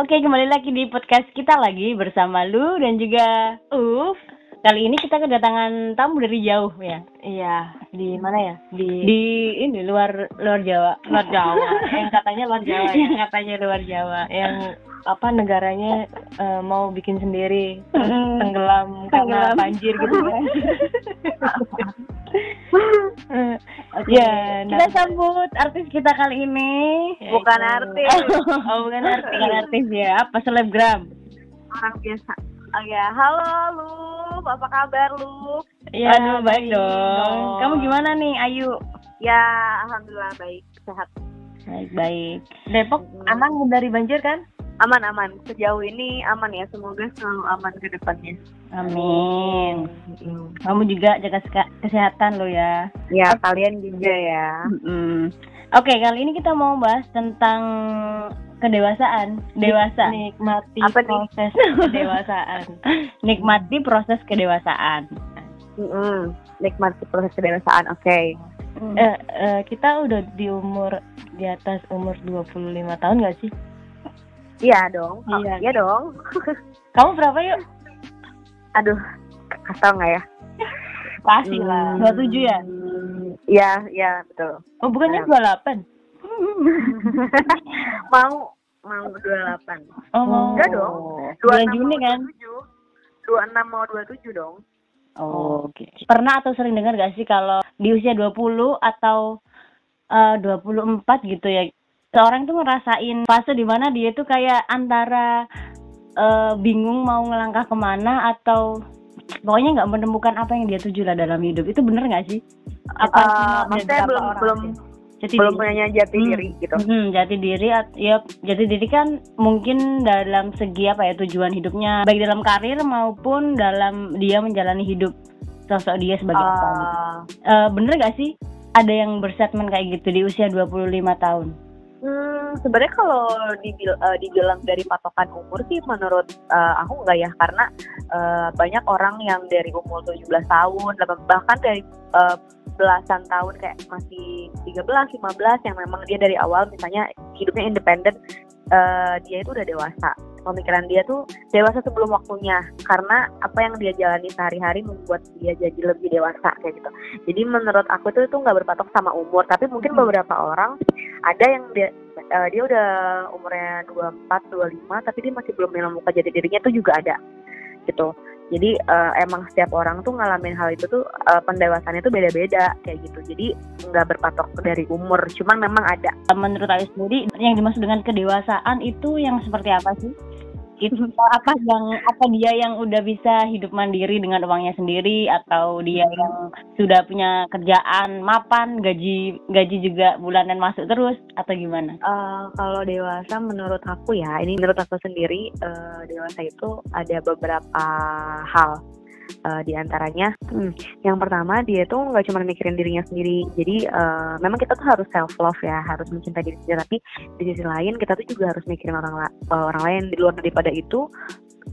Oke, kembali lagi di podcast kita lagi bersama Lu dan juga Uf. Kali ini kita kedatangan tamu dari jauh ya. Iya, di mana ya? Di, Di ini luar luar Jawa. luar Jawa. yang katanya luar Jawa ya. Yang katanya luar Jawa. Yang apa negaranya eh, mau bikin sendiri terus tenggelam karena banjir gitu kan. Oke. Ya, kita nah- sambut artis kita kali ini. Yaitu- Bukan artis. oh, bukan artis. Bukan artis ya. Apa selebgram? orang biasa. Oh ya, halo lu, apa kabar lu? Ya, Aduh, baik dong. dong. Kamu gimana nih, Ayu? Ya, alhamdulillah baik, sehat, Baik, baik. Depok aman dari banjir kan? Aman aman. Sejauh ini aman ya, semoga selalu aman ke depannya. Amin. Kamu juga jaga kesehatan lo ya. Ya, kalian juga ya. Mm. Oke, kali ini kita mau bahas tentang kedewasaan, dewasa. Nikmati Apa nih? proses kedewasaan. Nikmati proses kedewasaan. Mm-mm. Nikmati proses kedewasaan, oke. Eh, eh, kita udah di umur di atas umur 25 tahun gak sih? Iya dong, Oh, Iya. iya dong. Kamu berapa yuk? Aduh, k- kasar nggak ya? Pasti lah. Hmm. 27 ya? Iya, iya betul. Oh bukannya Ya. 28? mau mau 28. Oh, mau. Enggak dong. Bulan 26 Juni mau kan? 27. 26 mau 27 dong. Oh, oke. Pernah atau sering dengar gak sih kalau di usia 20 atau eh, 24 gitu ya, seorang tuh ngerasain fase di mana dia tuh kayak antara eh, bingung mau ngelangkah ke mana atau pokoknya nggak menemukan apa yang dia tuju lah dalam hidup. Itu bener nggak sih? Apa cuma maksudnya belum orang belum? Jati belum diri. punya jati Hmm. diri gitu. Hmm, jati diri ya jati diri kan mungkin dalam segi apa ya tujuan hidupnya baik dalam karir maupun dalam dia menjalani hidup sosok dia sebagai apa gitu. Ah, Eh, bener gak sih ada yang berstatement kayak gitu di usia 25 tahun? Hmm, sebenarnya kalau dibil eh, dibilang dari patokan umur sih menurut eh, aku enggak ya karena eh, banyak orang yang dari umur 17 tahun bahkan dari eh, belasan tahun kayak masih 13, 15 yang memang dia dari awal misalnya hidupnya independen eh, dia itu udah dewasa pemikiran dia tuh dewasa sebelum waktunya karena apa yang dia jalani sehari-hari membuat dia jadi lebih dewasa kayak gitu jadi menurut aku tuh itu nggak berpatok sama umur tapi mungkin Hmm. beberapa orang ada yang dia eh, dia udah umurnya 24, 25 tapi dia masih belum menemukan jati dirinya tuh juga ada gitu. Jadi eh, emang setiap orang tuh ngalamin hal itu tuh eh, pendewasannya tuh beda-beda kayak gitu. Jadi nggak berpatok dari umur, cuman memang ada. Menurut Ayu sendiri yang dimaksud dengan kedewasaan itu yang seperti apa sih? Itu apa yang apa dia yang udah bisa hidup mandiri dengan uangnya sendiri atau dia yang sudah punya kerjaan mapan gaji gaji juga bulanan masuk terus atau gimana? Eh, kalau dewasa menurut aku ya, ini menurut aku sendiri eh, dewasa itu ada beberapa hal. Eh, di hmm, yang pertama dia tuh nggak cuma mikirin dirinya sendiri. Jadi eh, memang kita tuh harus self love ya, harus mencintai diri sendiri. Tapi di sisi lain kita tuh juga harus mikirin orang la- eh, orang lain di luar daripada itu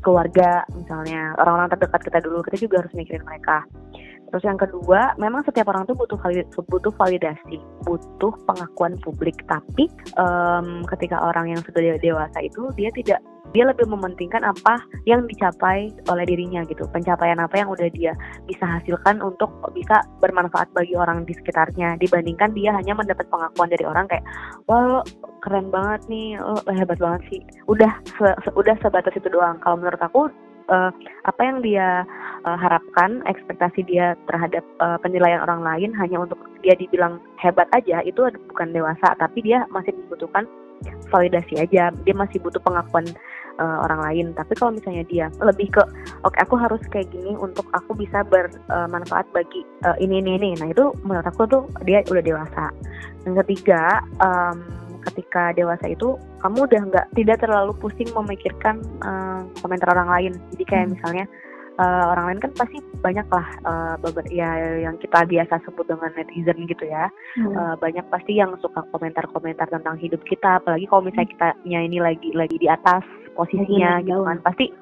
keluarga misalnya orang-orang terdekat kita dulu kita juga harus mikirin mereka. Terus yang kedua, memang setiap orang tuh butuh butuh validasi, butuh pengakuan publik. Tapi em, ketika orang yang sudah de- dewasa itu dia tidak dia lebih mementingkan apa yang dicapai oleh dirinya gitu. Pencapaian apa yang udah dia bisa hasilkan untuk bisa bermanfaat bagi orang di sekitarnya. Dibandingkan dia hanya mendapat pengakuan dari orang kayak wah lo keren banget nih lo hebat banget sih. Udah se- se- udah sebatas itu doang. Kalau menurut aku eh, apa yang dia eh, harapkan ekspektasi dia terhadap eh, penilaian orang lain hanya untuk dia dibilang hebat aja itu bukan dewasa tapi dia masih membutuhkan validasi aja. Dia masih butuh pengakuan eh, orang lain. Tapi kalau misalnya dia lebih ke oke aku harus kayak gini untuk aku bisa bermanfaat bagi eh, ini ini ini. Nah itu menurut aku tuh dia udah dewasa. Yang ketiga em, ketika dewasa itu kamu udah nggak tidak terlalu pusing memikirkan eh, komentar orang lain. Jadi kayak Hmm. misalnya eh, orang lain kan pasti banyak lah eh, beber- ya yang kita biasa sebut dengan netizen gitu ya. Eh, banyak pasti yang suka komentar-komentar tentang hidup kita. Apalagi kalau misalnya kita ini lagi lagi di atas posisinya gitu kan pasti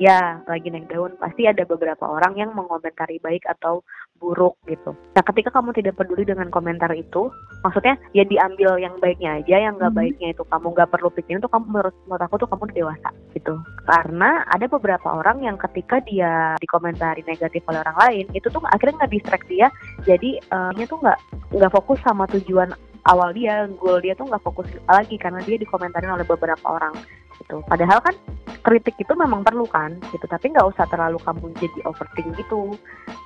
ya lagi naik daun pasti ada beberapa orang yang mengomentari baik atau buruk gitu. Nah ketika kamu tidak peduli dengan komentar itu, maksudnya ya diambil yang baiknya aja, yang nggak Mhm. baiknya itu kamu nggak perlu pikirin itu kamu menurut menurut aku tuh kamu udah dewasa gitu. Karena ada beberapa orang yang ketika dia dikomentari negatif oleh orang lain, itu tuh akhirnya nggak distract dia, jadi dia tuh nggak nggak fokus sama tujuan awal dia, goal dia tuh nggak fokus lagi karena dia dikomentarin oleh beberapa orang gitu. Padahal kan kritik itu memang perlu kan gitu, tapi nggak usah terlalu kamu jadi overthink gitu.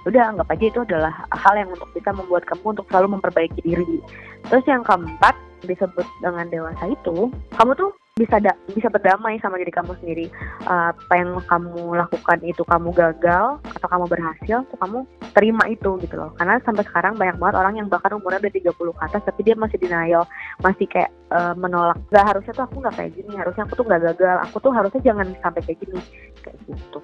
Udah anggap aja itu adalah hal yang untuk bisa membuat kamu untuk selalu memperbaiki diri. Terus yang keempat disebut dengan dewasa itu, kamu tuh bisa da- bisa berdamai sama diri kamu sendiri. Uh, apa yang kamu lakukan itu kamu gagal atau kamu berhasil, tuh kamu terima itu gitu loh. Karena sampai sekarang banyak banget orang yang bahkan umurnya udah 30 ke atas tapi dia masih denial, masih kayak uh, menolak. Gak harusnya tuh aku nggak kayak gini, harusnya aku tuh nggak gagal, aku tuh harusnya jangan sampai kayak gini, kayak gitu.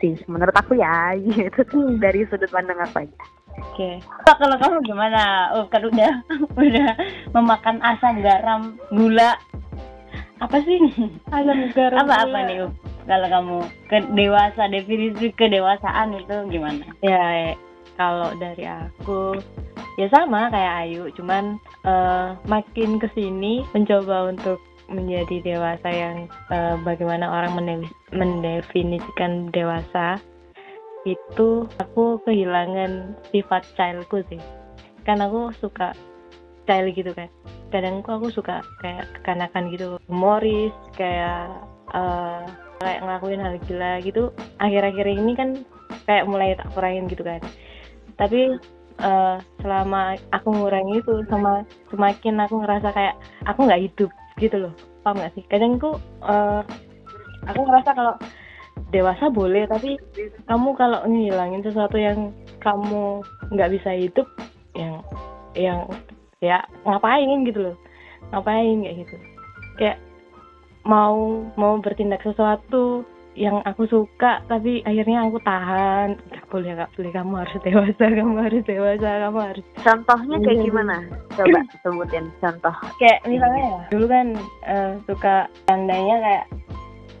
Sih, menurut aku ya, gitu dari sudut pandang apa aja. Oke. Pak, kalau kamu gimana? Oh, kan udah udah memakan asam garam gula. Apa sih? Asam garam apa apa nih? Kalau kamu ke dewasa definisi kedewasaan itu gimana? Ya, eh, kalau dari aku ya sama kayak Ayu, cuman eh, makin ke sini mencoba untuk menjadi dewasa yang eh, bagaimana orang mende- mendefinisikan dewasa itu aku kehilangan sifat childku sih kan aku suka child gitu kan. Kadang aku suka kayak kekanakan gitu. Humoris kayak eh, kayak ngelakuin hal gila gitu. Akhir-akhir ini kan kayak mulai tak kurangin gitu kan. Tapi eh, selama aku ngurangi itu sama semakin aku ngerasa kayak aku nggak hidup gitu loh. Paham nggak sih? Kadang aku eh, aku ngerasa kalau dewasa boleh tapi kamu kalau ngilangin sesuatu yang kamu nggak bisa hidup yang yang ya ngapain? gitu loh. Ngapain? kayak gitu. Kayak mau mau bertindak sesuatu yang aku suka tapi akhirnya aku tahan. Nggak boleh nggak boleh. Kamu harus dewasa kamu harus dewasa kamu harus Contohnya kayak Iya. gimana? Coba sebutin contoh. kayak misalnya ya dulu kan eh, suka tandanya kayak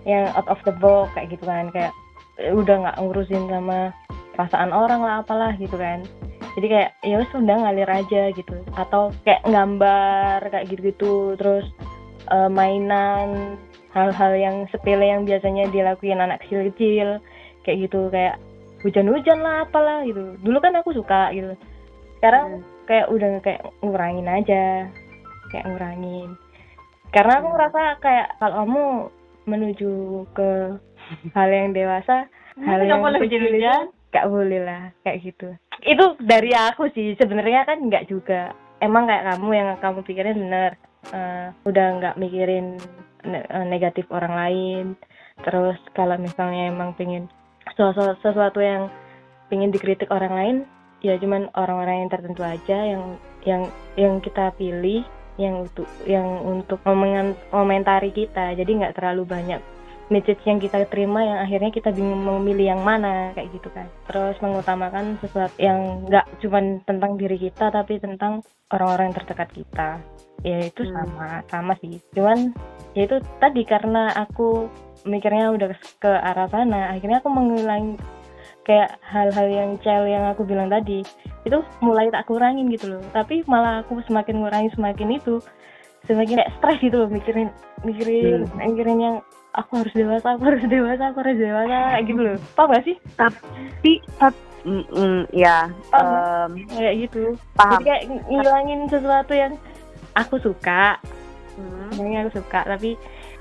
yang out of the box kayak gitu kan. Kayak udah nggak ngurusin sama perasaan orang lah apalah gitu kan jadi kayak ya wes udah ngalir aja gitu. Atau kayak gambar kayak gitu-gitu. Terus eh, mainan hal-hal yang sepele yang biasanya dilakuin anak kecil-kecil. Kayak gitu kayak hujan-hujan lah apalah gitu. Dulu kan aku suka gitu. Sekarang kayak udah kayak ngurangin aja. Kayak ngurangin. Karena aku ngerasa kayak kalau kamu menuju ke hal yang dewasa hal yang kecil? Nggak boleh lah kayak gitu. Itu dari aku sih sebenarnya kan nggak juga. Emang kayak kamu yang kamu pikirin bener. Eh, udah nggak mikirin eh, negatif orang lain. Terus kalau misalnya emang pengen sesuatu, sesuatu yang pengen dikritik orang lain ya cuman orang-orang yang tertentu aja yang yang yang kita pilih yang untuk yang untuk komentari kita. Jadi nggak terlalu banyak message yang kita terima yang akhirnya kita bingung memilih yang mana kayak gitu kan. Terus mengutamakan sesuatu yang nggak cuman tentang diri kita tapi tentang orang-orang yang terdekat kita. Ya itu Hmm. sama sama sih. Cuman ya itu tadi karena aku mikirnya udah ke arah sana akhirnya aku mengulangi kayak hal-hal yang cel yang aku bilang tadi itu mulai tak kurangin gitu loh. Tapi malah aku semakin ngurangi semakin itu semakin kayak stres gitu loh mikirin mikirin mikirin yang aku harus dewasa aku harus dewasa aku harus dewasa kayak gitu loh paham gak sih Tapi, tap- mm, mm, ya, Paham. em, kayak gitu paham. jadi kayak ng- ngilangin sesuatu yang aku suka Hmm. sebenarnya aku suka tapi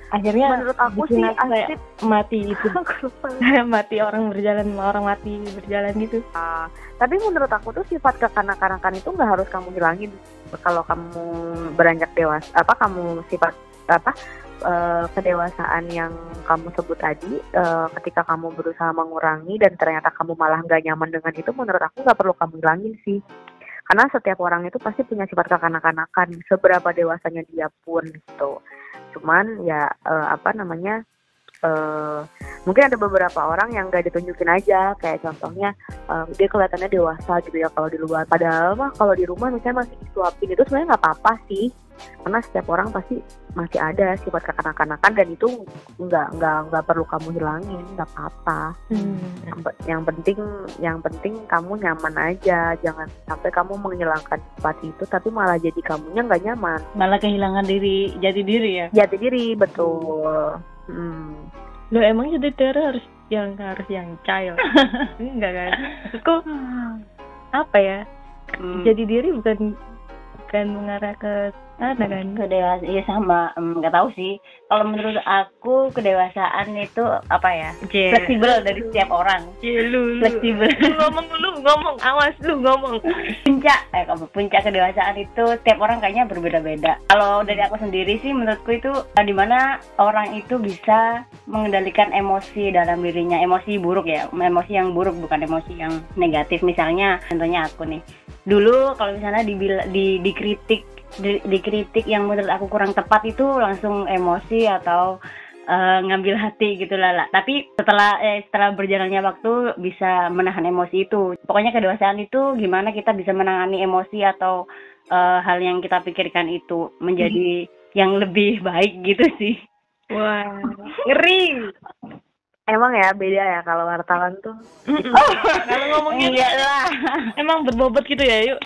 akhirnya Menurut aku sih aku kayak asik. mati itu mati orang berjalan orang mati berjalan gitu Ah, tapi menurut aku tuh sifat kekanak-kanakan itu nggak harus kamu hilangin kalau kamu beranjak dewasa apa kamu sifat apa eh, kedewasaan yang kamu sebut tadi eh, ketika kamu berusaha mengurangi dan ternyata kamu malah nggak nyaman dengan itu menurut aku nggak perlu kamu hilangin sih. Karena setiap orang itu pasti punya sifat kekanak-kanakan seberapa dewasanya dia pun gitu. Cuman ya eh, apa namanya eh, mungkin ada beberapa orang yang nggak ditunjukin aja. Kayak contohnya eh, dia kelihatannya dewasa gitu ya kalau di luar. Padahal mah kalau di rumah misalnya masih disuapin itu sebenarnya nggak apa-apa sih karena setiap orang pasti masih ada sifat kekanak-kanakan dan itu nggak nggak nggak perlu kamu hilangin nggak apa-apa Hmm. yang, pe- yang penting yang penting kamu nyaman aja jangan sampai kamu menghilangkan sifat itu tapi malah jadi kamunya nggak nyaman Malah kehilangan diri, jati diri ya. jati diri betul hmm. Lo emang jadi Tera harus yang harus yang child. Enggak kan? Maksudku apa ya? Hmm. Jadi diri bukan bukan mengarah ke sana kan? kedewasaan iya sama Em, nggak tahu sih kalau menurut aku kedewasaan itu apa ya J. fleksibel dari setiap orang J, lu, lu. fleksibel Lu ngomong lu ngomong awas lu ngomong. puncak eh puncak kedewasaan itu tiap orang kayaknya berbeda-beda kalau dari aku sendiri sih menurutku itu eh, di mana orang itu bisa mengendalikan emosi dalam dirinya emosi buruk ya emosi yang buruk bukan emosi yang negatif misalnya contohnya aku nih dulu kalau misalnya dibil di dikritik di- dikritik yang menurut aku kurang tepat itu langsung emosi atau eh, ngambil hati gitu lah lah. Tapi setelah eh, setelah berjalannya waktu bisa menahan emosi itu. Pokoknya kedewasaan itu gimana kita bisa menangani emosi atau eh, hal yang kita pikirkan itu menjadi yang lebih baik gitu sih. Wah, ngeri. emang ya beda ya kalau wartawan tuh Kalau ngomongin Iya lah. emang berbobot gitu ya, yuk.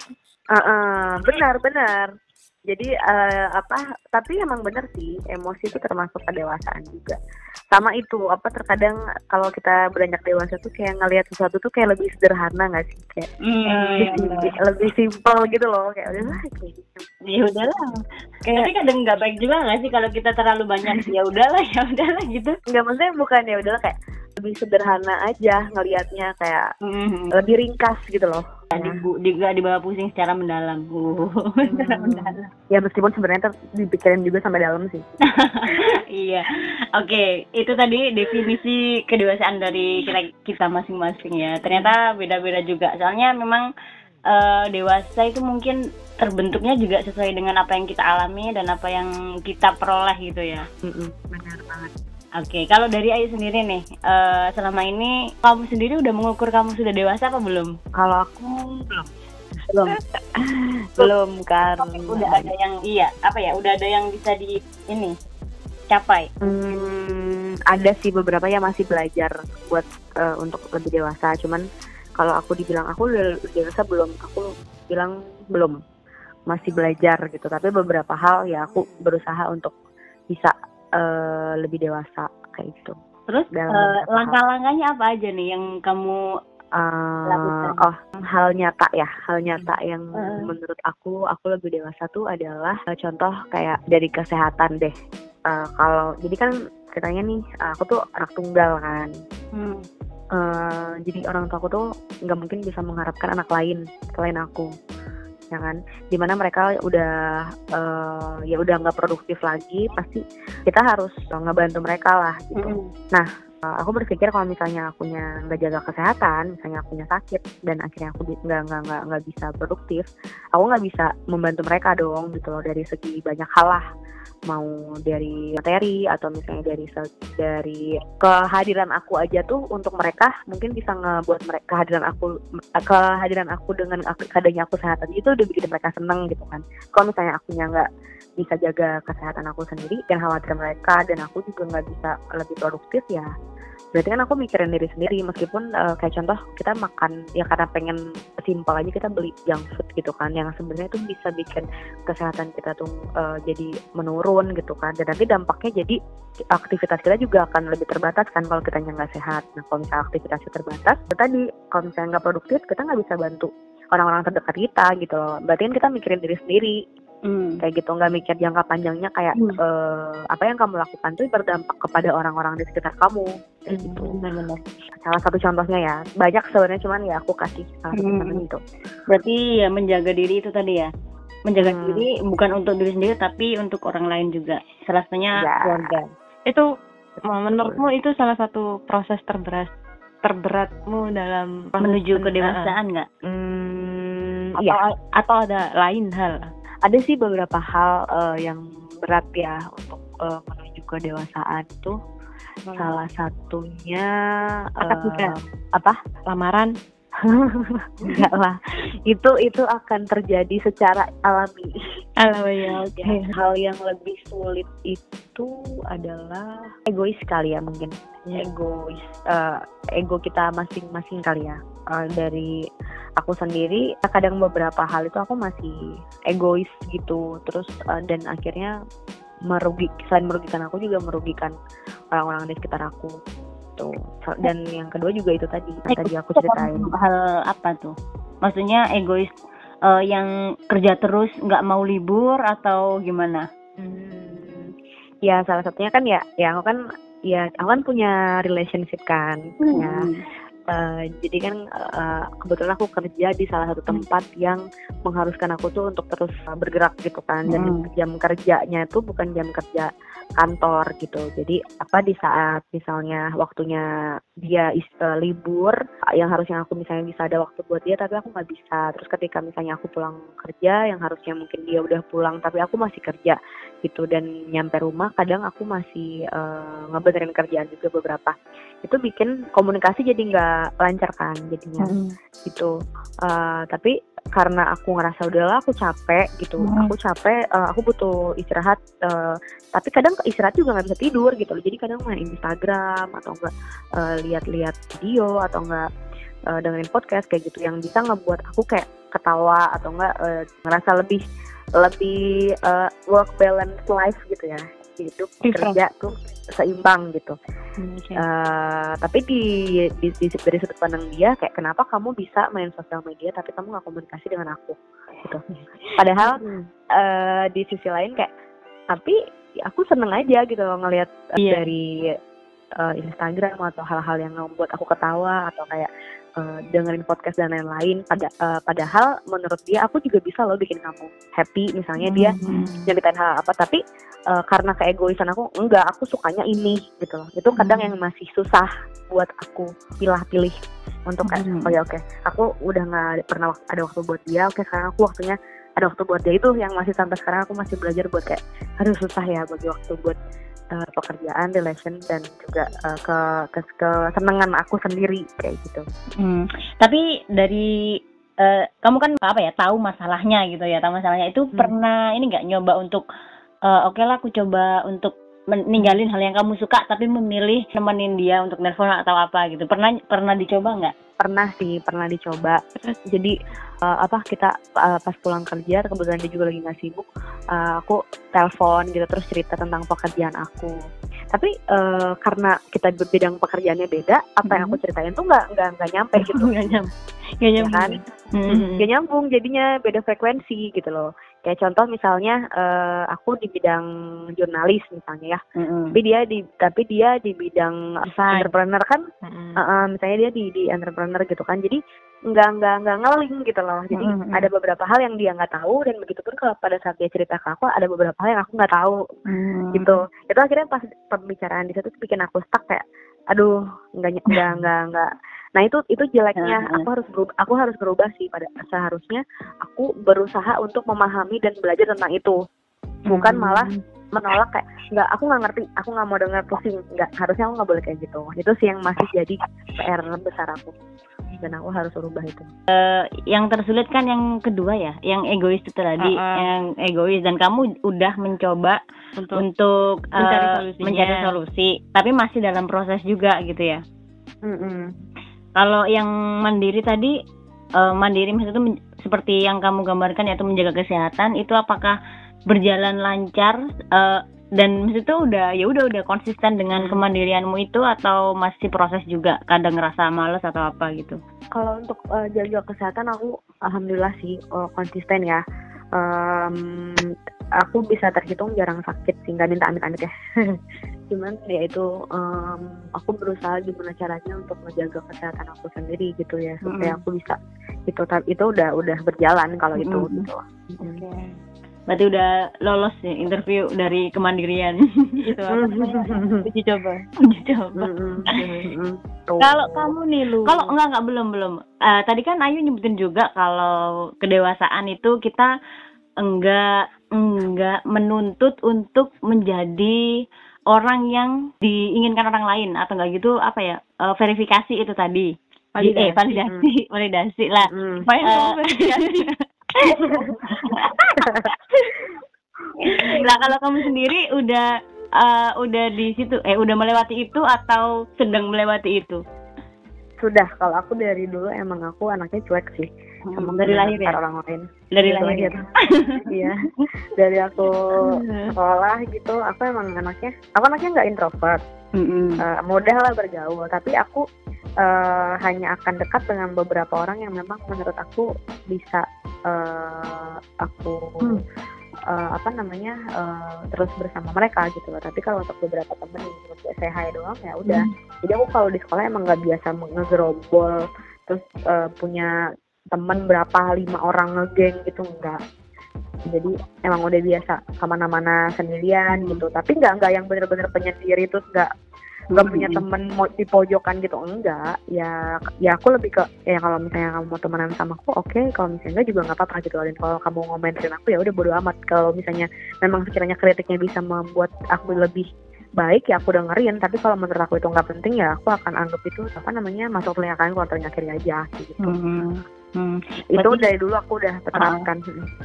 Heeh, benar benar. Jadi eh, apa? Tapi emang benar sih emosi itu termasuk kedewasaan juga. Sama itu apa terkadang kalau kita beranjak dewasa tuh kayak ngelihat sesuatu tuh kayak lebih sederhana nggak sih? Kayak Hmm, lebih, iya, lebih simpel gitu loh kayak udah lah kayak gitu. ya udahlah. Tapi kadang nggak baik juga nggak sih kalau kita terlalu banyak ya udahlah ya udahlah gitu. Nggak maksudnya bukan ya udahlah kayak lebih sederhana aja ngelihatnya kayak Hmm. lebih ringkas gitu loh. Di, di, nggak dibawa pusing secara mendalam. Uh, secara mendalam. Ya meskipun sebenarnya dipikirin juga sampai dalam sih. iya. Oke, itu tadi definisi kedewasaan dari kita kita masing-masing ya. Ternyata beda-beda juga. Soalnya memang eh, dewasa itu mungkin terbentuknya juga sesuai dengan apa yang kita alami dan apa yang kita peroleh gitu ya. Benar banget. Oke, kalau dari Ayu sendiri nih, eh, selama ini kamu sendiri udah mengukur kamu sudah dewasa apa belum? Kalau aku belum belum belum karena Udah ada yang iya, apa ya? Udah ada yang bisa di ini capai. Hmm, ada sih beberapa yang masih belajar buat eh, untuk lebih dewasa. Cuman kalau aku dibilang aku udah dewasa belum, aku bilang belum. Masih belajar gitu. Tapi beberapa hal ya aku berusaha untuk bisa eh, lebih dewasa kayak gitu. Terus eh, hal. langkah-langkahnya apa aja nih yang kamu Eh, Lakukan. oh, hal nyata ya, hal nyata yang Eh. menurut aku aku lebih dewasa tuh adalah eh, contoh kayak dari kesehatan deh. Eh, kalau jadi kan ceritanya nih, aku tuh anak tunggal kan. hmm, Eh, jadi orang tua aku tuh nggak mungkin bisa mengharapkan anak lain selain aku ya kan di mana mereka udah eh, ya udah nggak produktif lagi pasti kita harus ngebantu mereka lah gitu. Hmm, Uh, aku berpikir kalau misalnya akunya nggak jaga kesehatan, misalnya akunya sakit dan akhirnya aku nggak nggak nggak nggak bisa produktif, aku nggak bisa membantu mereka dong gitu loh dari segi banyak hal lah, mau dari materi atau misalnya dari dari kehadiran aku aja tuh untuk mereka mungkin bisa ngebuat mereka kehadiran aku kehadiran aku dengan aku, adanya aku sehat itu udah bikin mereka seneng gitu kan. Kalau misalnya akunya nggak bisa jaga kesehatan aku sendiri dan khawatir mereka dan aku juga nggak bisa lebih produktif ya berarti kan aku mikirin diri sendiri meskipun eh, kayak contoh kita makan ya karena pengen simpel aja kita beli junk food gitu kan yang sebenarnya itu bisa bikin kesehatan kita tuh eh, jadi menurun gitu kan. Dan nanti dampaknya jadi aktivitas kita juga akan lebih terbatas kan kalau kita nggak sehat. Nah kalau misalnya aktivitasnya terbatas tadi kalau misalnya nggak produktif kita nggak bisa bantu orang-orang terdekat kita gitu loh. Berarti kan kita mikirin diri sendiri hmm. kayak gitu nggak mikir jangka panjangnya kayak Hmm. eh, apa yang kamu lakukan tuh berdampak kepada orang-orang di sekitar kamu kayak gitu benar-benar. salah satu contohnya ya banyak sebenarnya cuman ya aku kasih salah satu Hmm. contohnya itu Berarti ya menjaga diri itu tadi ya. Menjaga Hmm. diri bukan untuk diri sendiri tapi untuk orang lain juga. Salah satunya Ya. keluarga. Itu menurutmu itu salah satu proses terberat terberatmu dalam Menuju kedewasaan nggak? hmm, atau iya atau ada lain hal ada sih beberapa hal eh, yang berat ya untuk eh, menuju kedewasaan tuh. Salah satunya Akad eh, apa? Lamaran. Enggak lah. Itu itu akan terjadi secara alami. Alami ya oke. Ya, hal yang lebih sulit itu adalah egois kali ya mungkin. Iya. egois eh, ego kita masing-masing kali ya Eh, dari aku sendiri kadang beberapa hal itu aku masih egois gitu. Terus eh, dan akhirnya merugi selain merugikan aku juga merugikan orang-orang di sekitar aku. Tuh dan yang kedua juga itu tadi yang tadi aku ceritain. Hal apa tuh? Maksudnya egois eh, yang kerja terus nggak mau libur atau gimana? Hmm, ya salah satunya kan ya, ya aku kan ya aku kan punya relationship kan, ya. Eh, jadi kan eh, kebetulan aku kerja di salah satu tempat yang mengharuskan aku tuh untuk terus bergerak gitu kan, dan Hmm. jam kerjanya itu bukan jam kerja kantor gitu. Jadi apa di saat misalnya waktunya dia is- eh, libur, yang harusnya aku misalnya bisa ada waktu buat dia, tapi aku nggak bisa. Terus ketika misalnya aku pulang kerja, yang harusnya mungkin dia udah pulang, tapi aku masih kerja gitu dan nyampe rumah kadang aku masih eh, ngebenerin kerjaan juga beberapa itu bikin komunikasi jadi nggak lancar kan jadinya. Gitu. Eh, tapi karena aku ngerasa udahlah aku capek gitu. Hmm. aku capek eh, aku butuh istirahat eh, tapi kadang istirahat juga nggak bisa tidur gitu loh. Jadi kadang main Instagram atau enggak eh, lihat-lihat video atau enggak eh, dengerin podcast kayak gitu yang bisa ngebuat aku kayak ketawa atau enggak eh, ngerasa lebih lebih eh, work balance life gitu ya hidup Different. kerja tuh seimbang gitu Oke. Eh, tapi di, di, di dari sudut pandang dia kayak kenapa kamu bisa main sosial media tapi kamu nggak komunikasi dengan aku gitu padahal eh, di sisi lain kayak tapi aku seneng aja gitu loh ngelihat eh, Iya. dari eh, Instagram atau hal-hal yang membuat aku ketawa atau kayak eh, dengerin podcast dan lain-lain. Pada eh, padahal menurut dia aku juga bisa loh bikin kamu happy. Misalnya dia Hmm. nyeritain hal apa. Tapi eh, karena keegoisan aku enggak. Aku sukanya ini gitu loh. Itu kadang Hmm. yang masih susah buat aku pilah-pilih untuk kayak Hmm. oh ya oke. Aku udah nggak pernah ada waktu buat dia. Oke sekarang aku waktunya ada waktu buat dia. Itu yang masih sampai sekarang aku masih belajar buat kayak aduh susah ya bagi waktu buat eh, pekerjaan relation dan juga eh, ke ke kesenangan aku sendiri kayak gitu. Hmm, tapi dari eh, kamu kan apa ya tahu masalahnya gitu ya tahu masalahnya. Itu Hmm. pernah ini nggak nyoba untuk eh, oke lah aku coba untuk men- ninggalin hal yang kamu suka tapi memilih nemenin dia untuk nelpon atau apa gitu. Pernah pernah dicoba nggak? pernah sih pernah dicoba. Jadi eh, apa kita eh, pas pulang kerja kebetulan dia juga lagi nggak sibuk eh, aku telepon gitu terus cerita tentang pekerjaan aku. Tapi eh, karena kita bidang pekerjaannya beda apa yang aku ceritain tuh nggak nggak nggak nyampe gitu. Nggak nyam nggak ya nyambung. Kan Hmm. Gak nyambung jadinya beda frekuensi gitu loh kayak contoh misalnya eh, aku di bidang jurnalis misalnya ya Mm-mm. tapi dia di tapi dia di bidang Desain. entrepreneur kan Mm-mm. Uh, uh, misalnya dia di di entrepreneur gitu kan jadi nggak nggak nggak ngeling gitu loh jadi Mm-mm. ada beberapa hal yang dia nggak tahu dan begitu pun kalau pada saat dia cerita ke aku ada beberapa hal yang aku nggak tahu Hmm. gitu itu akhirnya pas pembicaraan di situ bikin aku stuck kayak aduh nggak nggak nggak nggak nah itu itu jeleknya. Aku harus berubah aku harus berubah sih pada seharusnya aku berusaha untuk memahami dan belajar tentang itu. Bukan Hmm. malah menolak kayak nggak aku nggak ngerti aku nggak mau dengar pusing. Nggak harusnya aku nggak boleh kayak gitu. Itu sih yang masih jadi PR besar aku. Dan aku harus ubah itu. Yang tersulit kan yang kedua ya, yang egois itu tadi, Uh-uh. yang egois. Dan kamu udah mencoba untuk untuk mencari eh, solusinya. mencari solusi, tapi masih dalam proses juga gitu ya. Kalau yang mandiri tadi, eh, mandiri maksudnya seperti yang kamu gambarkan yaitu menjaga kesehatan, itu apakah berjalan lancar eh, dan maksudnya udah ya udah udah konsisten dengan Hmm. kemandirianmu itu atau masih proses juga kadang ngerasa males atau apa gitu? kalau untuk eh, jaga kesehatan aku alhamdulillah sih eh, konsisten ya Em, aku bisa terhitung jarang sakit sih nggak minta amit-amit ya cuman ya itu em, aku berusaha gimana caranya untuk menjaga kesehatan aku sendiri gitu ya supaya Mm-mm. aku bisa itu itu udah udah berjalan kalau itu Mm-mm. gitu Oke. Berarti udah lolos nih interview dari kemandirian. itu apa namanya? uji coba Uji coba. Kalau kamu nih lu Kalau enggak enggak belum belum. Eh, tadi kan Ayu nyebutin juga kalau kedewasaan itu kita enggak enggak menuntut untuk menjadi orang yang diinginkan orang lain atau enggak gitu apa ya eh, verifikasi itu tadi Validasi. Eh, validasi, validasi lah. Hmm. Eh, kamu validasi. Lah kalau kamu sendiri udah eh, udah di situ eh udah melewati itu atau sedang melewati itu? Sudah, kalau aku dari dulu emang aku anaknya cuek sih. Hmm, dari lahir ya? orang lain. Dari Gitu lahir. aja. Iya. dari aku sekolah gitu, aku emang anaknya, aku anaknya nggak introvert. Mm-mm. Eh, mudah lah bergaul tapi aku eh, hanya akan dekat dengan beberapa orang yang memang menurut aku bisa eh, aku Hmm. eh, apa namanya eh, terus bersama mereka gitu loh tapi kalau untuk beberapa temen yang gue saya hai doang ya udah jadi aku kalau di sekolah emang nggak biasa ngegerombol terus eh, punya temen berapa lima orang ngegeng gitu enggak. Jadi emang udah biasa ke mana-mana sendirian gitu. Tapi nggak nggak yang bener-bener penyendiri terus nggak nggak punya temen mau di pojokan gitu enggak. Ya ya aku lebih ke ya kalau misalnya kamu mau temenan sama aku oke. Kalau misalnya enggak juga nggak apa-apa gitu. Dan kalau kamu ngomentarin aku ya udah bodo amat. Kalau misalnya memang sekiranya kritiknya bisa membuat aku lebih baik ya aku dengerin. Tapi kalau menurut aku itu nggak penting ya aku akan anggap itu apa namanya masuk telinga kalian kalau telinga kiri aja gitu. Hmm. Hmm. itu Berarti- dari dulu aku udah terapkan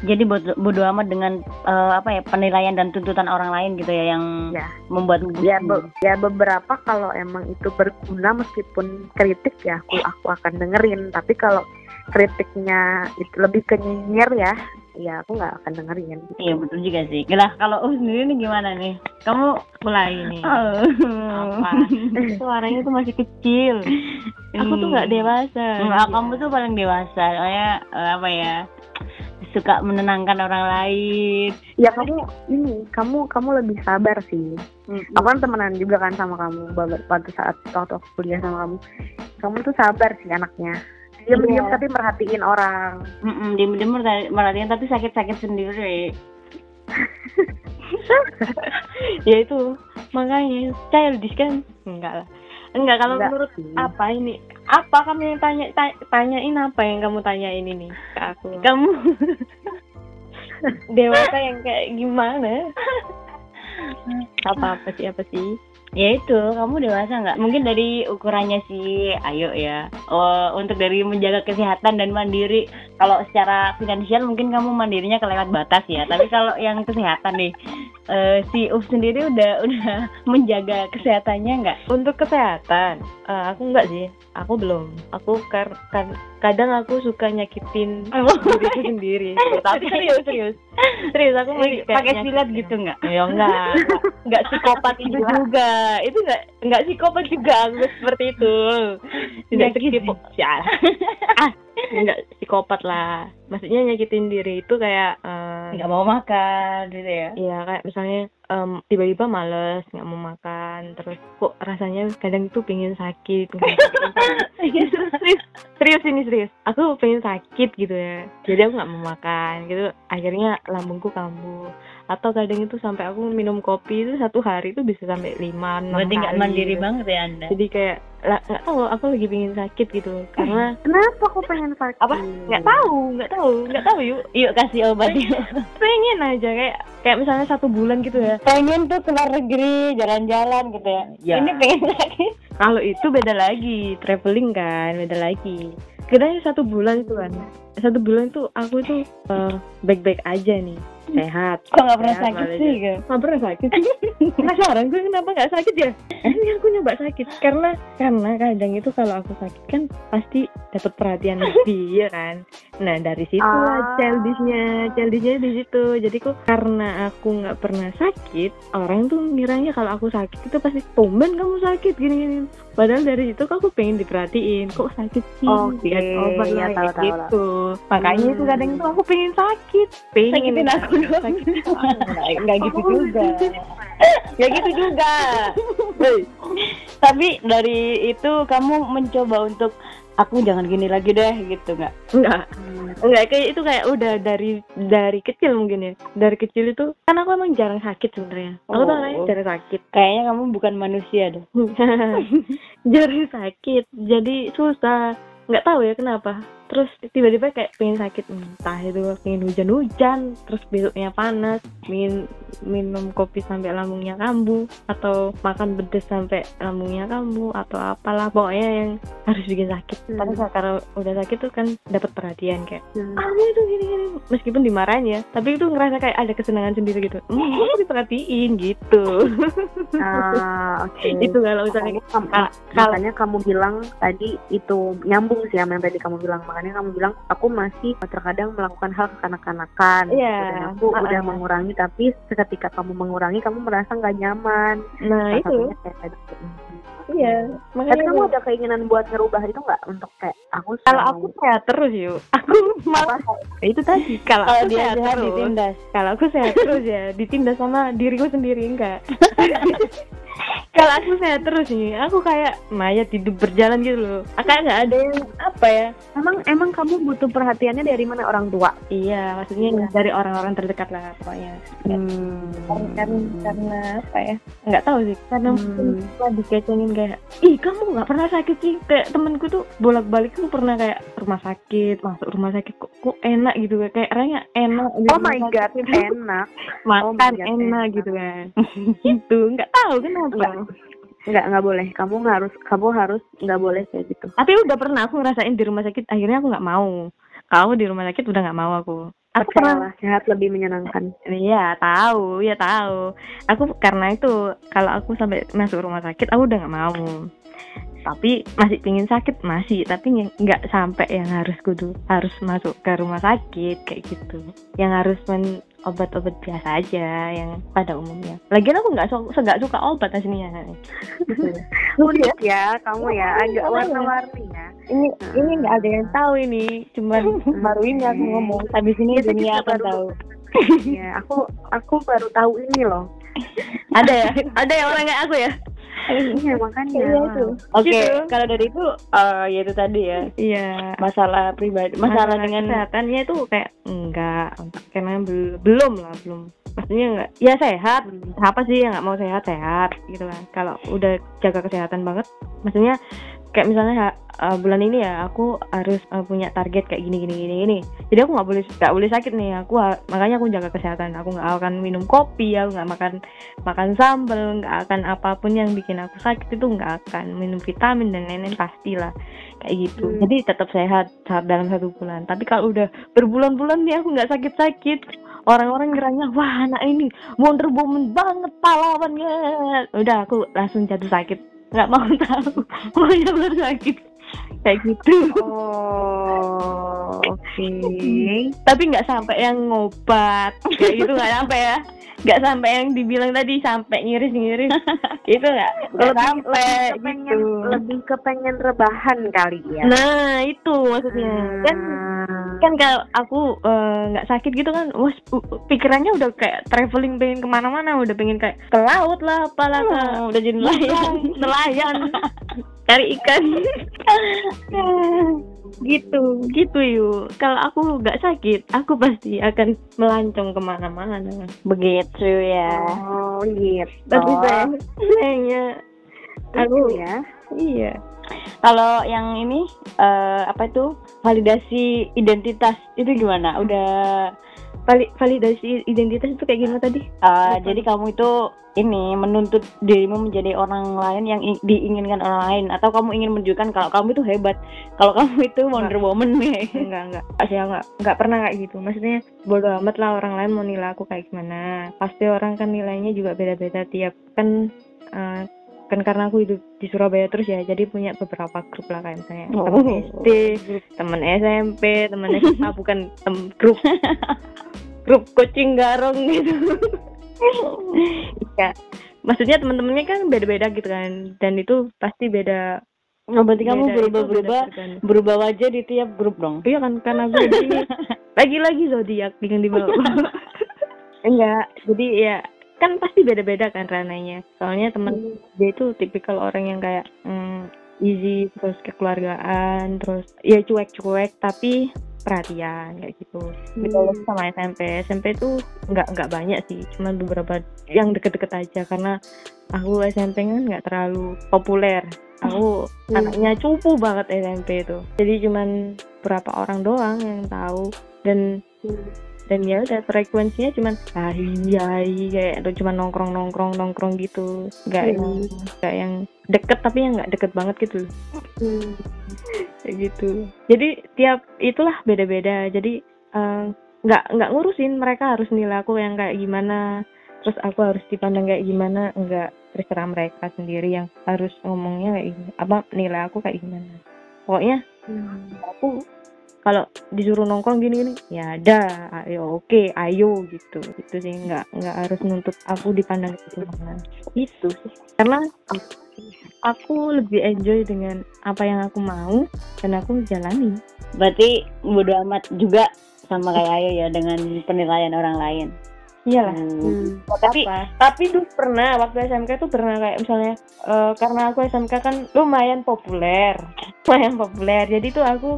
Jadi bodo, bodo amat dengan eh, apa ya penilaian dan tuntutan orang lain gitu ya yang Ya. membuat ya be- ya beberapa kalau emang itu berguna meskipun kritik ya aku aku akan dengerin tapi kalau kritiknya itu lebih ke nyinyir ya ya aku nggak akan dengerin Iya betul juga sih. Lah kalau Um sendiri nih gimana nih? Kamu Mulai nih. Oh. Apa? Suaranya tuh masih kecil. Aku tuh nggak dewasa. Enggak, kamu tuh paling dewasa. Soalnya eh, apa ya? Suka menenangkan orang lain. ya kamu ini kamu kamu lebih sabar sih aku kan temenan juga kan sama kamu pada saat waktu aku kuliah sama kamu kamu tuh sabar sih anaknya Iya. tapi merhatiin orang Mm-mm, diem-diem merhati- merhatiin tapi sakit-sakit sendiri. ya itu makanya childish kan? Enggak lah. Enggak kalau Enggak menurut apa ini? Apa kamu yang tanya ta- tanyain apa yang kamu tanyain ini ke aku? Kamu Dewasa yang kayak gimana? Apa apa sih apa sih? Ya itu kamu dewasa nggak? Mungkin dari ukurannya si Ayo ya. Oh, untuk dari menjaga kesehatan dan mandiri. Kalau secara finansial mungkin kamu mandirinya kelewat batas ya. Tapi kalau yang kesehatan nih, eh, si Uf sendiri udah udah menjaga kesehatannya nggak? Untuk kesehatan, eh, aku enggak sih. Aku belum. Aku kar kan- kadang aku suka nyakitin diriku sendiri. Tapi serius serius. Serius aku masih kayak Pakai silat gitu nggak? Ya enggak. Enggak psikopat itu juga. Itu enggak enggak psikopat juga aku seperti itu. Tidak psikopat. Sial. ah, enggak psikopat lah. Maksudnya nyakitin diri itu kayak eh, Nggak mau makan gitu ya? Iya kayak misalnya em, tiba-tiba males nggak mau makan terus kok rasanya kadang tuh pengen sakit pengen sakit. serius serius ini serius aku pengen sakit gitu ya jadi aku nggak mau makan gitu akhirnya lambungku kambuh atau kadang itu sampai aku minum kopi itu satu hari itu bisa sampai lima enam Berarti nggak mandiri gitu. banget ya anda? jadi kayak lah nggak tahu aku lagi pengen sakit gitu karena kenapa aku pengen sakit apa nggak tahu nggak tahu nggak tahu yuk Yuk kasih obat yuk. pengen aja kayak kayak misalnya satu bulan gitu ya pengen tuh keluar negeri jalan-jalan gitu ya. Ya. Ini pengen sakit. Kalau itu beda lagi, traveling kan beda lagi. Kita satu bulan itu kan, satu bulan itu aku tuh eh, baik-baik aja nih, sehat. Kok nggak pernah Sehat sakit sih? Gitu? Nggak pernah sakit sih. Penasaran gue kenapa nggak sakit ya? Ini aku nyoba sakit karena karena kadang itu kalau aku sakit kan pasti dapat perhatian lebih ya kan. Nah dari situ lah Ah. childishnya, childishnya di situ. Jadi kok karena aku nggak pernah sakit, orang tuh ngiranya kalau aku sakit itu pasti tumben kamu sakit gini-gini. Padahal dari situ kok aku pengen diperhatiin, kok sakit sih? Oke, Dikasih obat ya, tahu, tahu, gitu. Makanya itu Hmm. kadang itu aku pengen sakit, pengen Sakitin aku dong. sakit. Nggak gitu juga. Nggak gitu juga. Tapi dari itu kamu mencoba untuk aku jangan gini lagi deh gitu nggak? Enggak. Enggak kayak itu kayak udah dari dari kecil mungkin ya. Dari kecil itu kan aku emang jarang sakit sebenarnya. Aku tuh Oh. orangnya jarang sakit. Kayaknya kamu bukan manusia deh. jarang sakit. Jadi susah. Nggak tahu ya kenapa. Terus tiba-tiba kayak pengen sakit entah itu pengen hujan-hujan terus besoknya panas min minum kopi sampai lambungnya kambuh atau makan pedes sampai lambungnya kambuh atau apalah pokoknya yang harus bikin sakit Hmm. tapi kalau udah sakit tuh kan dapat perhatian kayak Hmm. kamu itu gini gini meskipun dimarahin ya tapi itu ngerasa kayak ada kesenangan sendiri gitu hmm, aku diperhatiin gitu Ah, oke. itu kalau misalnya Makanya kamu, makanya kamu bilang tadi itu nyambung sih sama yang tadi kamu bilang makanya kamu bilang aku masih terkadang melakukan hal kekanak-kanakan. Iya. dan aku Ah, udah ah. mengurangi tapi seketika kamu mengurangi kamu merasa nggak nyaman. Nah Salah itu. kayak tadi. iya tapi makanya kamu ada keinginan buat ngerubah itu nggak? Untuk kayak aku kalau aku sehat terus yuk aku malah itu tadi kalau Kalau aku dia sehat sehat terus. ditindas. kalau aku sehat terus ya ditindas sama diriku sendiri enggak kalau aku sehat terus nih aku kayak mayat hidup berjalan gitu loh. Kayak nggak ada yang apa ya? Emang emang kamu butuh perhatiannya dari mana? Orang tua? Iya maksudnya dari orang-orang terdekat lah pokoknya. Hmm. kan karena apa ya? Nggak tahu sih. Karena Hmm. mungkin dikecengin kayak ih kamu nggak pernah sakit sih? Kayak temenku tuh bolak balik tuh pernah kayak rumah sakit masuk rumah sakit kok, kok enak? gitu kayak rasanya enak di oh my god gitu. enak. Makan Oh God, enak enak. gitu kan. Gitu nggak tahu kenapa nggak. Nggak. Boleh. Kamu harus kamu harus nggak boleh kayak gitu. Tapi udah pernah aku ngerasain di rumah sakit akhirnya aku nggak mau. Kalau di rumah sakit udah nggak mau aku. Aku pernah percayalah sehat lebih menyenangkan. Iya tahu, ya tahu. Aku karena itu kalau aku sampai masuk rumah sakit, aku udah nggak mau. Tapi masih pingin sakit masih, tapi nggak sampai yang harus kudu harus masuk ke rumah sakit kayak gitu. Yang harus men obat-obat biasa aja yang pada umumnya. Lagian aku nggak suka nggak suka obat aslinya. Unik ya kamu ya agak warna-warni ya Ini ini nggak ada yang tahu ini, cuman baru ini aku ngomong. Habis ini Kita dunia akan baru- tahu. ya aku aku baru tahu ini loh Ada ya? Ada ya orang kayak aku ya? Iya makanya Iya itu. Oke, Gitu. kalau dari itu eh ya itu tadi ya. Iya. Masalah pribadi, masalah dengan kesehatannya itu kayak enggak karena bel- belum lah belum maksudnya enggak ya sehat Hmm. siapa sih yang nggak mau sehat sehat gitu kan kalau udah jaga kesehatan banget maksudnya kayak misalnya uh, bulan ini ya aku harus uh, punya target kayak gini gini gini gini. Jadi aku nggak boleh nggak boleh sakit nih. Aku makanya aku jaga kesehatan. Aku nggak akan minum kopi aku nggak makan makan sambal nggak akan apa pun yang bikin aku sakit itu nggak akan. Minum vitamin dan lain-lain pastilah kayak gitu. Hmm. jadi tetap sehat saat dalam satu bulan. Tapi kalau udah berbulan-bulan nih aku nggak sakit-sakit. Orang-orang kiranya wah anak ini Wonder Woman banget pahlawannya. Udah aku langsung jatuh sakit nggak mau tahu. Pokoknya baru sakit kayak gitu. Oh oke. Tapi nggak sampai yang ngobat. Kayak gitu nggak sampai ya. Nggak sampai yang dibilang tadi sampai ngiris-ngiris. Itu nggak? Lebih, sampai lebih kepengen gitu. lebih kepengen rebahan kali ya. Nah itu maksudnya. Kan Hmm. kan kalau aku eh, nggak sakit gitu kan wah pikirannya udah kayak traveling pengen ke mana-mana udah pengen kayak ke laut lah apalah Hmm, udah jadi nelayan. nelayan cari ikan. Gitu gitu yuk kalau aku nggak sakit aku pasti akan melancong ke mana-mana. Begitu ya. oh gitu. Tapi saya sayangnya. Aku ya. iya. Kalau yang ini eh, apa itu? Validasi identitas itu gimana? Udah validasi identitas itu kayak gimana tadi? Eh, Betul. jadi kamu itu ini menuntut dirimu menjadi orang lain yang diinginkan orang lain atau kamu ingin menunjukkan kalau kamu itu hebat, kalau kamu itu Wonder Woman nih. enggak enggak. Sih enggak enggak pernah kayak gitu. Maksudnya bodo amat lah orang lain mau nilai aku kayak gimana. Pasti orang kan nilainya juga beda-beda tiap. Kan eh, kan karena aku hidup di Surabaya terus ya jadi punya beberapa grup lah kayak misalnya Oh. teman SD teman SMP teman SMA bukan tem- grup grup coaching garong gitu ya maksudnya teman-temannya kan beda-beda gitu kan dan itu pasti beda Oh, berarti kamu beda, berubah-berubah berubah wajah di tiap grup dong. Iya kan karena gue ini lagi-lagi zodiak dengan di bawah. Enggak, jadi ya kan pasti beda-beda kan rananya. Soalnya temen dia itu tipikal orang yang kayak mm, easy terus kekeluargaan terus ya cuek-cuek tapi perhatian kayak gitu Hmm. Beda lagi sama SMP SMP tuh nggak nggak banyak sih cuma beberapa yang deket-deket aja karena aku SMP kan nggak terlalu populer aku Hmm. anaknya cupu banget SMP itu jadi cuman berapa orang doang yang tahu dan Hmm. Dan ya udah frekuensinya cuman hai hai kayak atau cuma nongkrong nongkrong nongkrong gitu. Nggak Hmm. yang nggak yang deket tapi yang nggak deket banget gitu. Hmm. kayak gitu. Jadi tiap itulah beda-beda. Jadi eh, nggak nggak ngurusin. Mereka harus nilai aku yang kayak gimana. Terus aku harus dipandang kayak gimana. Enggak terserah mereka sendiri yang harus ngomongnya kayak gimana. Apa nilai aku kayak gimana. Pokoknya Hmm. aku kalau disuruh nongkrong gini-gini ya ada ayo oke ayo gitu. Itu sih nggak nggak harus nuntut aku dipandang gimana itu sih. Karena aku lebih enjoy dengan apa yang aku mau dan aku jalani Berarti bodo amat juga sama kayak Ayo ya dengan penilaian orang lain. iyalah. Hmm. tapi tapi dulu pernah waktu SMK tuh pernah kayak misalnya eh, karena aku SMK kan lumayan populer. Lumayan populer. Jadi tuh aku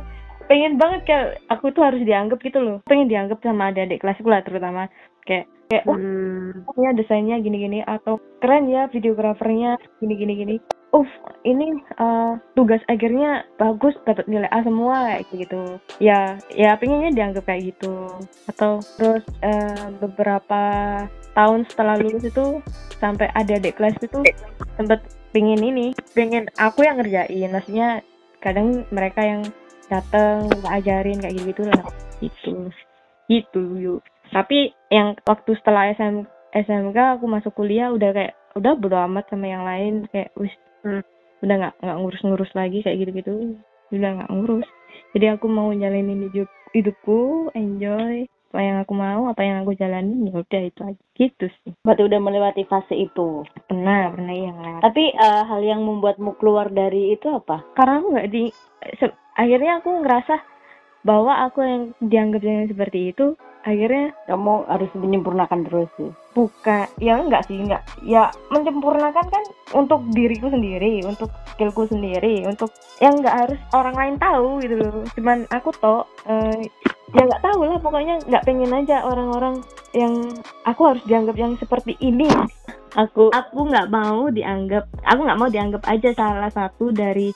pengen banget kayak aku tuh harus dianggap gitu loh pengen dianggap sama adik-adik kelasku lah terutama kayak kayak wah Hmm. ya desainnya gini-gini atau keren ya videografernya gini-gini gini Uff, ini eh, tugas akhirnya bagus dapat nilai A semua kayak gitu. Ya, ya pengennya dianggap kayak gitu. Atau terus eh, beberapa tahun setelah lulus itu sampai ada adik kelas itu sempet pengen ini, pengen aku yang ngerjain. Maksudnya kadang mereka yang dateng ngajarin kayak gitu gitu lah. Gitu. Gitu yuk. Tapi yang waktu setelah SM, SMK aku masuk kuliah udah kayak udah bodo amat sama yang lain kayak wis Hmm. udah nggak nggak ngurus-ngurus lagi kayak gitu-gitu udah nggak ngurus jadi aku mau jalanin hidup hidupku enjoy apa yang aku mau apa yang aku jalanin ya udah itu aja gitu sih Berarti udah melewati fase itu. pernah pernah iya nggak Tapi eh, hal yang membuatmu keluar dari itu apa? karena aku nggak di se- akhirnya aku ngerasa bahwa aku yang dianggap yang seperti itu akhirnya Kamu harus menyempurnakan terus sih. buka ya enggak sih enggak ya menyempurnakan kan untuk diriku sendiri untuk skillku sendiri untuk yang enggak harus orang lain tahu gitu loh cuman aku toh eh, ya nggak tahu lah pokoknya nggak pengen aja orang-orang yang aku harus dianggap yang seperti ini. Aku aku nggak mau dianggap aku nggak mau dianggap aja salah satu dari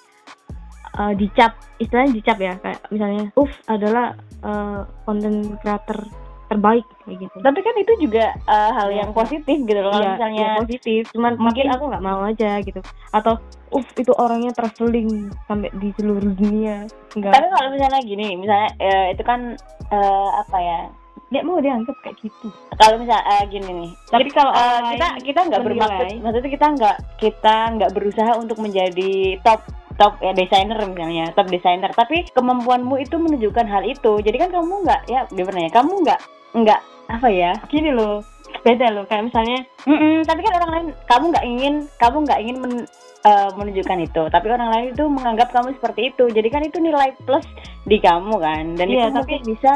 eh, dicap istilahnya dicap ya kayak misalnya uff adalah eh, content creator terbaik kayak gitu. Tapi kan itu juga eh, hal Iya. yang positif gitu loh. Kalau Iya, misalnya iya, positif. cuman mungkin- mungkin aku nggak mau aja gitu. Atau uff itu orangnya traveling sampai di seluruh dunia. Tapi nggak kalau misalnya gini, misalnya eh, itu kan eh, apa ya? dia mau dianggap kayak gitu. Kalau misalnya eh, gini nih, tapi kalau orang kita kita nggak bermaksud maksudnya kita nggak kita nggak berusaha untuk menjadi top top ya desainer misalnya top desainer. Tapi kemampuanmu itu menunjukkan hal itu. Jadi kan kamu nggak ya gimana ya? Kamu nggak nggak apa ya gini loh beda loh kayak misalnya Mm-mm, tapi kan orang lain kamu nggak ingin kamu nggak ingin men- eh, menunjukkan itu tapi orang lain itu menganggap kamu seperti itu jadi kan itu nilai plus di kamu kan dan Iya, itu tapi- bisa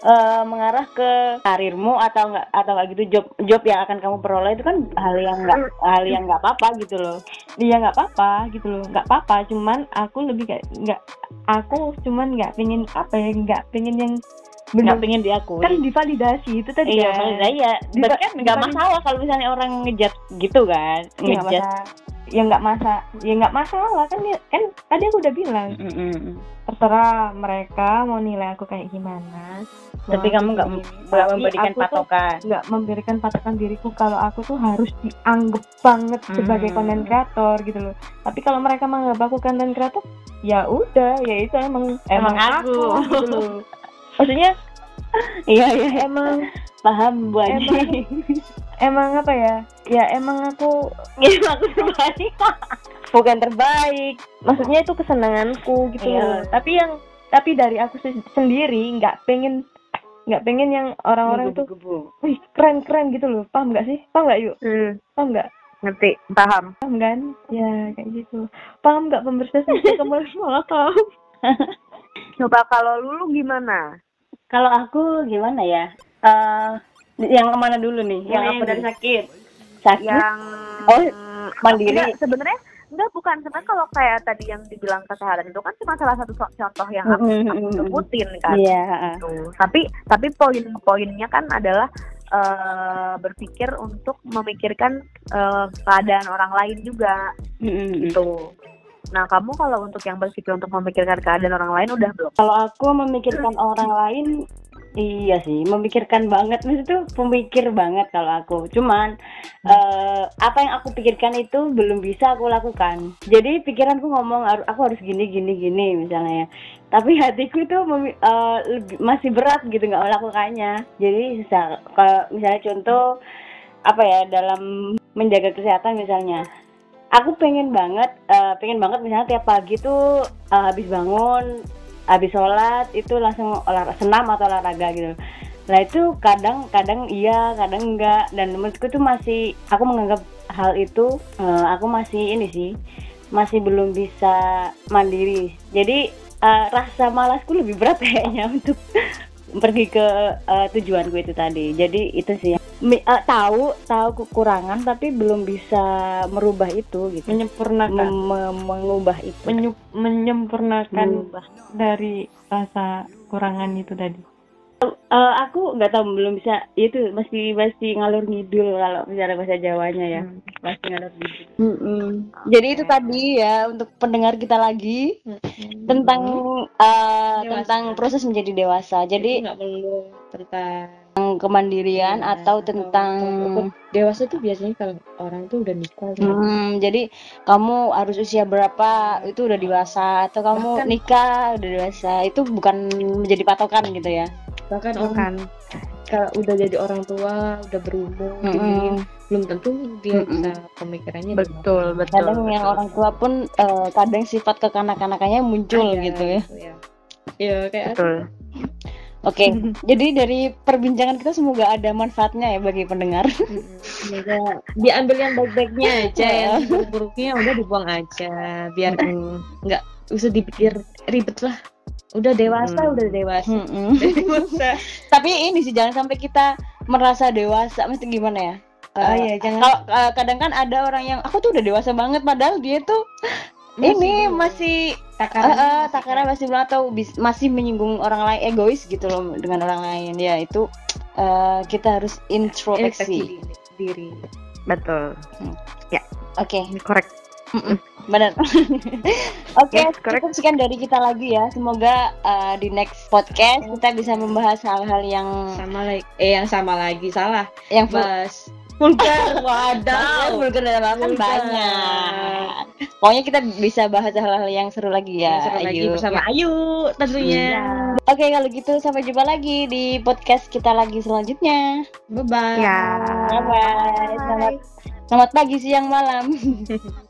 eh, mengarah ke karirmu atau nggak atau nggak gitu job job yang akan kamu peroleh itu kan hal yang nggak hal yang nggak apa-apa gitu loh. Dia nggak apa-apa gitu loh nggak apa-apa cuman aku lebih kayak nggak aku cuman nggak pengen apa ya nggak pengen yang nggak pengen diakui. kan divalidasi itu tadi iya kan. iya. Berarti kan nggak masalah kalau misalnya orang ngejat gitu kan ya nggak ngejat ya nggak masa ya nggak masalah. Kan kan tadi aku udah bilang. Mm-mm. terserah mereka mau nilai aku kayak gimana. Tapi kamu nggak nggak Tapi memberikan aku tuh patokan. nggak memberikan patokan diriku kalau aku tuh harus dianggap banget sebagai Hmm. konten kreator gitu loh. Tapi kalau mereka menganggap aku konten kreator ya udah ya itu emang Emang aku. gitu loh maksudnya iya iya emang paham bu Aji. Emang- emang apa ya? Ya emang aku Iya, aku terbalik bukan terbaik. Maksudnya itu kesenanganku gitu. Iya. tapi yang tapi dari aku se- sendiri nggak pengen nggak pengen yang orang-orang tuh wih keren keren gitu loh. Paham nggak sih? Paham nggak yuk Hmm, paham nggak? Ngerti, paham. paham kan? Ya kayak gitu. Paham nggak pemirsa saya kamu malah tahu Coba kalau lulu gimana? Kalau aku gimana ya? Eh yang ke mana dulu nih? Yang, yang apa dari sakit. Sakit? Yang Oh, mandiri. Enggak, sebenarnya enggak bukan. Sebenarnya kalau kayak tadi yang dibilang kesehatan itu kan cuma salah satu contoh yang aku, Mm, aku sebutin kan. Iya, heeh. gitu. tapi tapi poin-poinnya kan adalah eh, berpikir untuk memikirkan eh, keadaan orang lain juga. Mm, mm, mm. gitu nah kamu kalau untuk yang berpikir untuk memikirkan keadaan orang lain udah belum Kalau aku memikirkan orang lain, iya sih, memikirkan banget. Maksudnya tuh pemikir banget kalau aku. Cuman eh, apa yang aku pikirkan itu belum bisa aku lakukan. Jadi pikiranku ngomong "Har- aku harus gini gini gini misalnya ya. Tapi hatiku memi- eh, lebih- masih berat gitu nggak melakukannya. Jadi susah. Kalau misalnya contoh apa ya dalam menjaga kesehatan misalnya aku pengen banget eh, pengen banget misalnya tiap pagi tuh eh, habis bangun habis sholat itu langsung olahraga senam atau olahraga gitu. Nah itu kadang-kadang iya kadang enggak. Dan menurutku tuh masih aku menganggap hal itu eh, aku masih ini sih masih belum bisa mandiri. Jadi eh, rasa malasku lebih berat kayaknya untuk pergi ke eh, tujuanku itu tadi. Jadi itu sih Eh, tahu tahu kekurangan tapi belum bisa merubah itu gitu. Menyempurnakan. Mem- mengubah itu. Menyu- menyempurnakan Mengubah. dari rasa kurangan itu tadi Eh, aku nggak tahu belum bisa itu masih masih ngalur ngidul kalau bicara bahasa Jawanya ya. Hmm. masih ngalur ngidul. Jadi itu tadi ya untuk pendengar kita lagi tentang eh, Dewasa. tentang proses menjadi dewasa. Jadi nggak perlu tentang kemandirian Iya, atau atau- tentang atau- dewasa tuh biasanya kalau orang tuh udah nikah kan. Hmm, jadi kamu harus usia berapa itu udah dewasa. Atau kamu Bahkan- nikah udah dewasa. Itu bukan menjadi patokan gitu ya bahkan orang bukan kalau udah jadi orang tua udah berumur Mm-mm. gini, belum tentu dia Mm-mm. bisa pemikirannya betul betul kadang yang betul. orang tua pun eh, kadang sifat kekanak-kanakannya muncul Ada gitu ya. ya ya kayak betul. Oke jadi dari perbincangan kita semoga ada manfaatnya ya bagi pendengar. Semoga diambil yang baik-baiknya aja yang buruk-buruknya udah dibuang aja biar nggak usah dipikir ribet lah. Udah dewasa Hmm. udah dewasa. Mm-mm. dewasa. Tapi ini sih jangan sampai kita merasa dewasa. Mesti gimana ya? Oh Eh, iya jangan. kalau eh, kadang kan ada orang yang aku tuh udah dewasa banget padahal dia tuh ini belum. masih takaran Eh, eh, takaran masih belum atau bis- masih menyinggung orang lain egois gitu loh dengan orang lain. Ya itu eh, kita harus introspeksi. Diri. Betul. Oke. Ini korek benar oke correct. cukup sekian dari kita lagi ya. Semoga eh, di next podcast kita bisa membahas hal-hal yang sama lagi eh yang sama lagi salah. Yang full bahas vulgar wadaw vulgar dan apa kan banyak. Pokoknya kita bisa bahas hal-hal yang seru lagi ya Yang seru lagi Ayu. bersama Ayu tentunya. Oke kalau gitu sampai jumpa lagi di podcast kita lagi selanjutnya. Bye bye ya. Bye bye selamat selamat pagi siang malam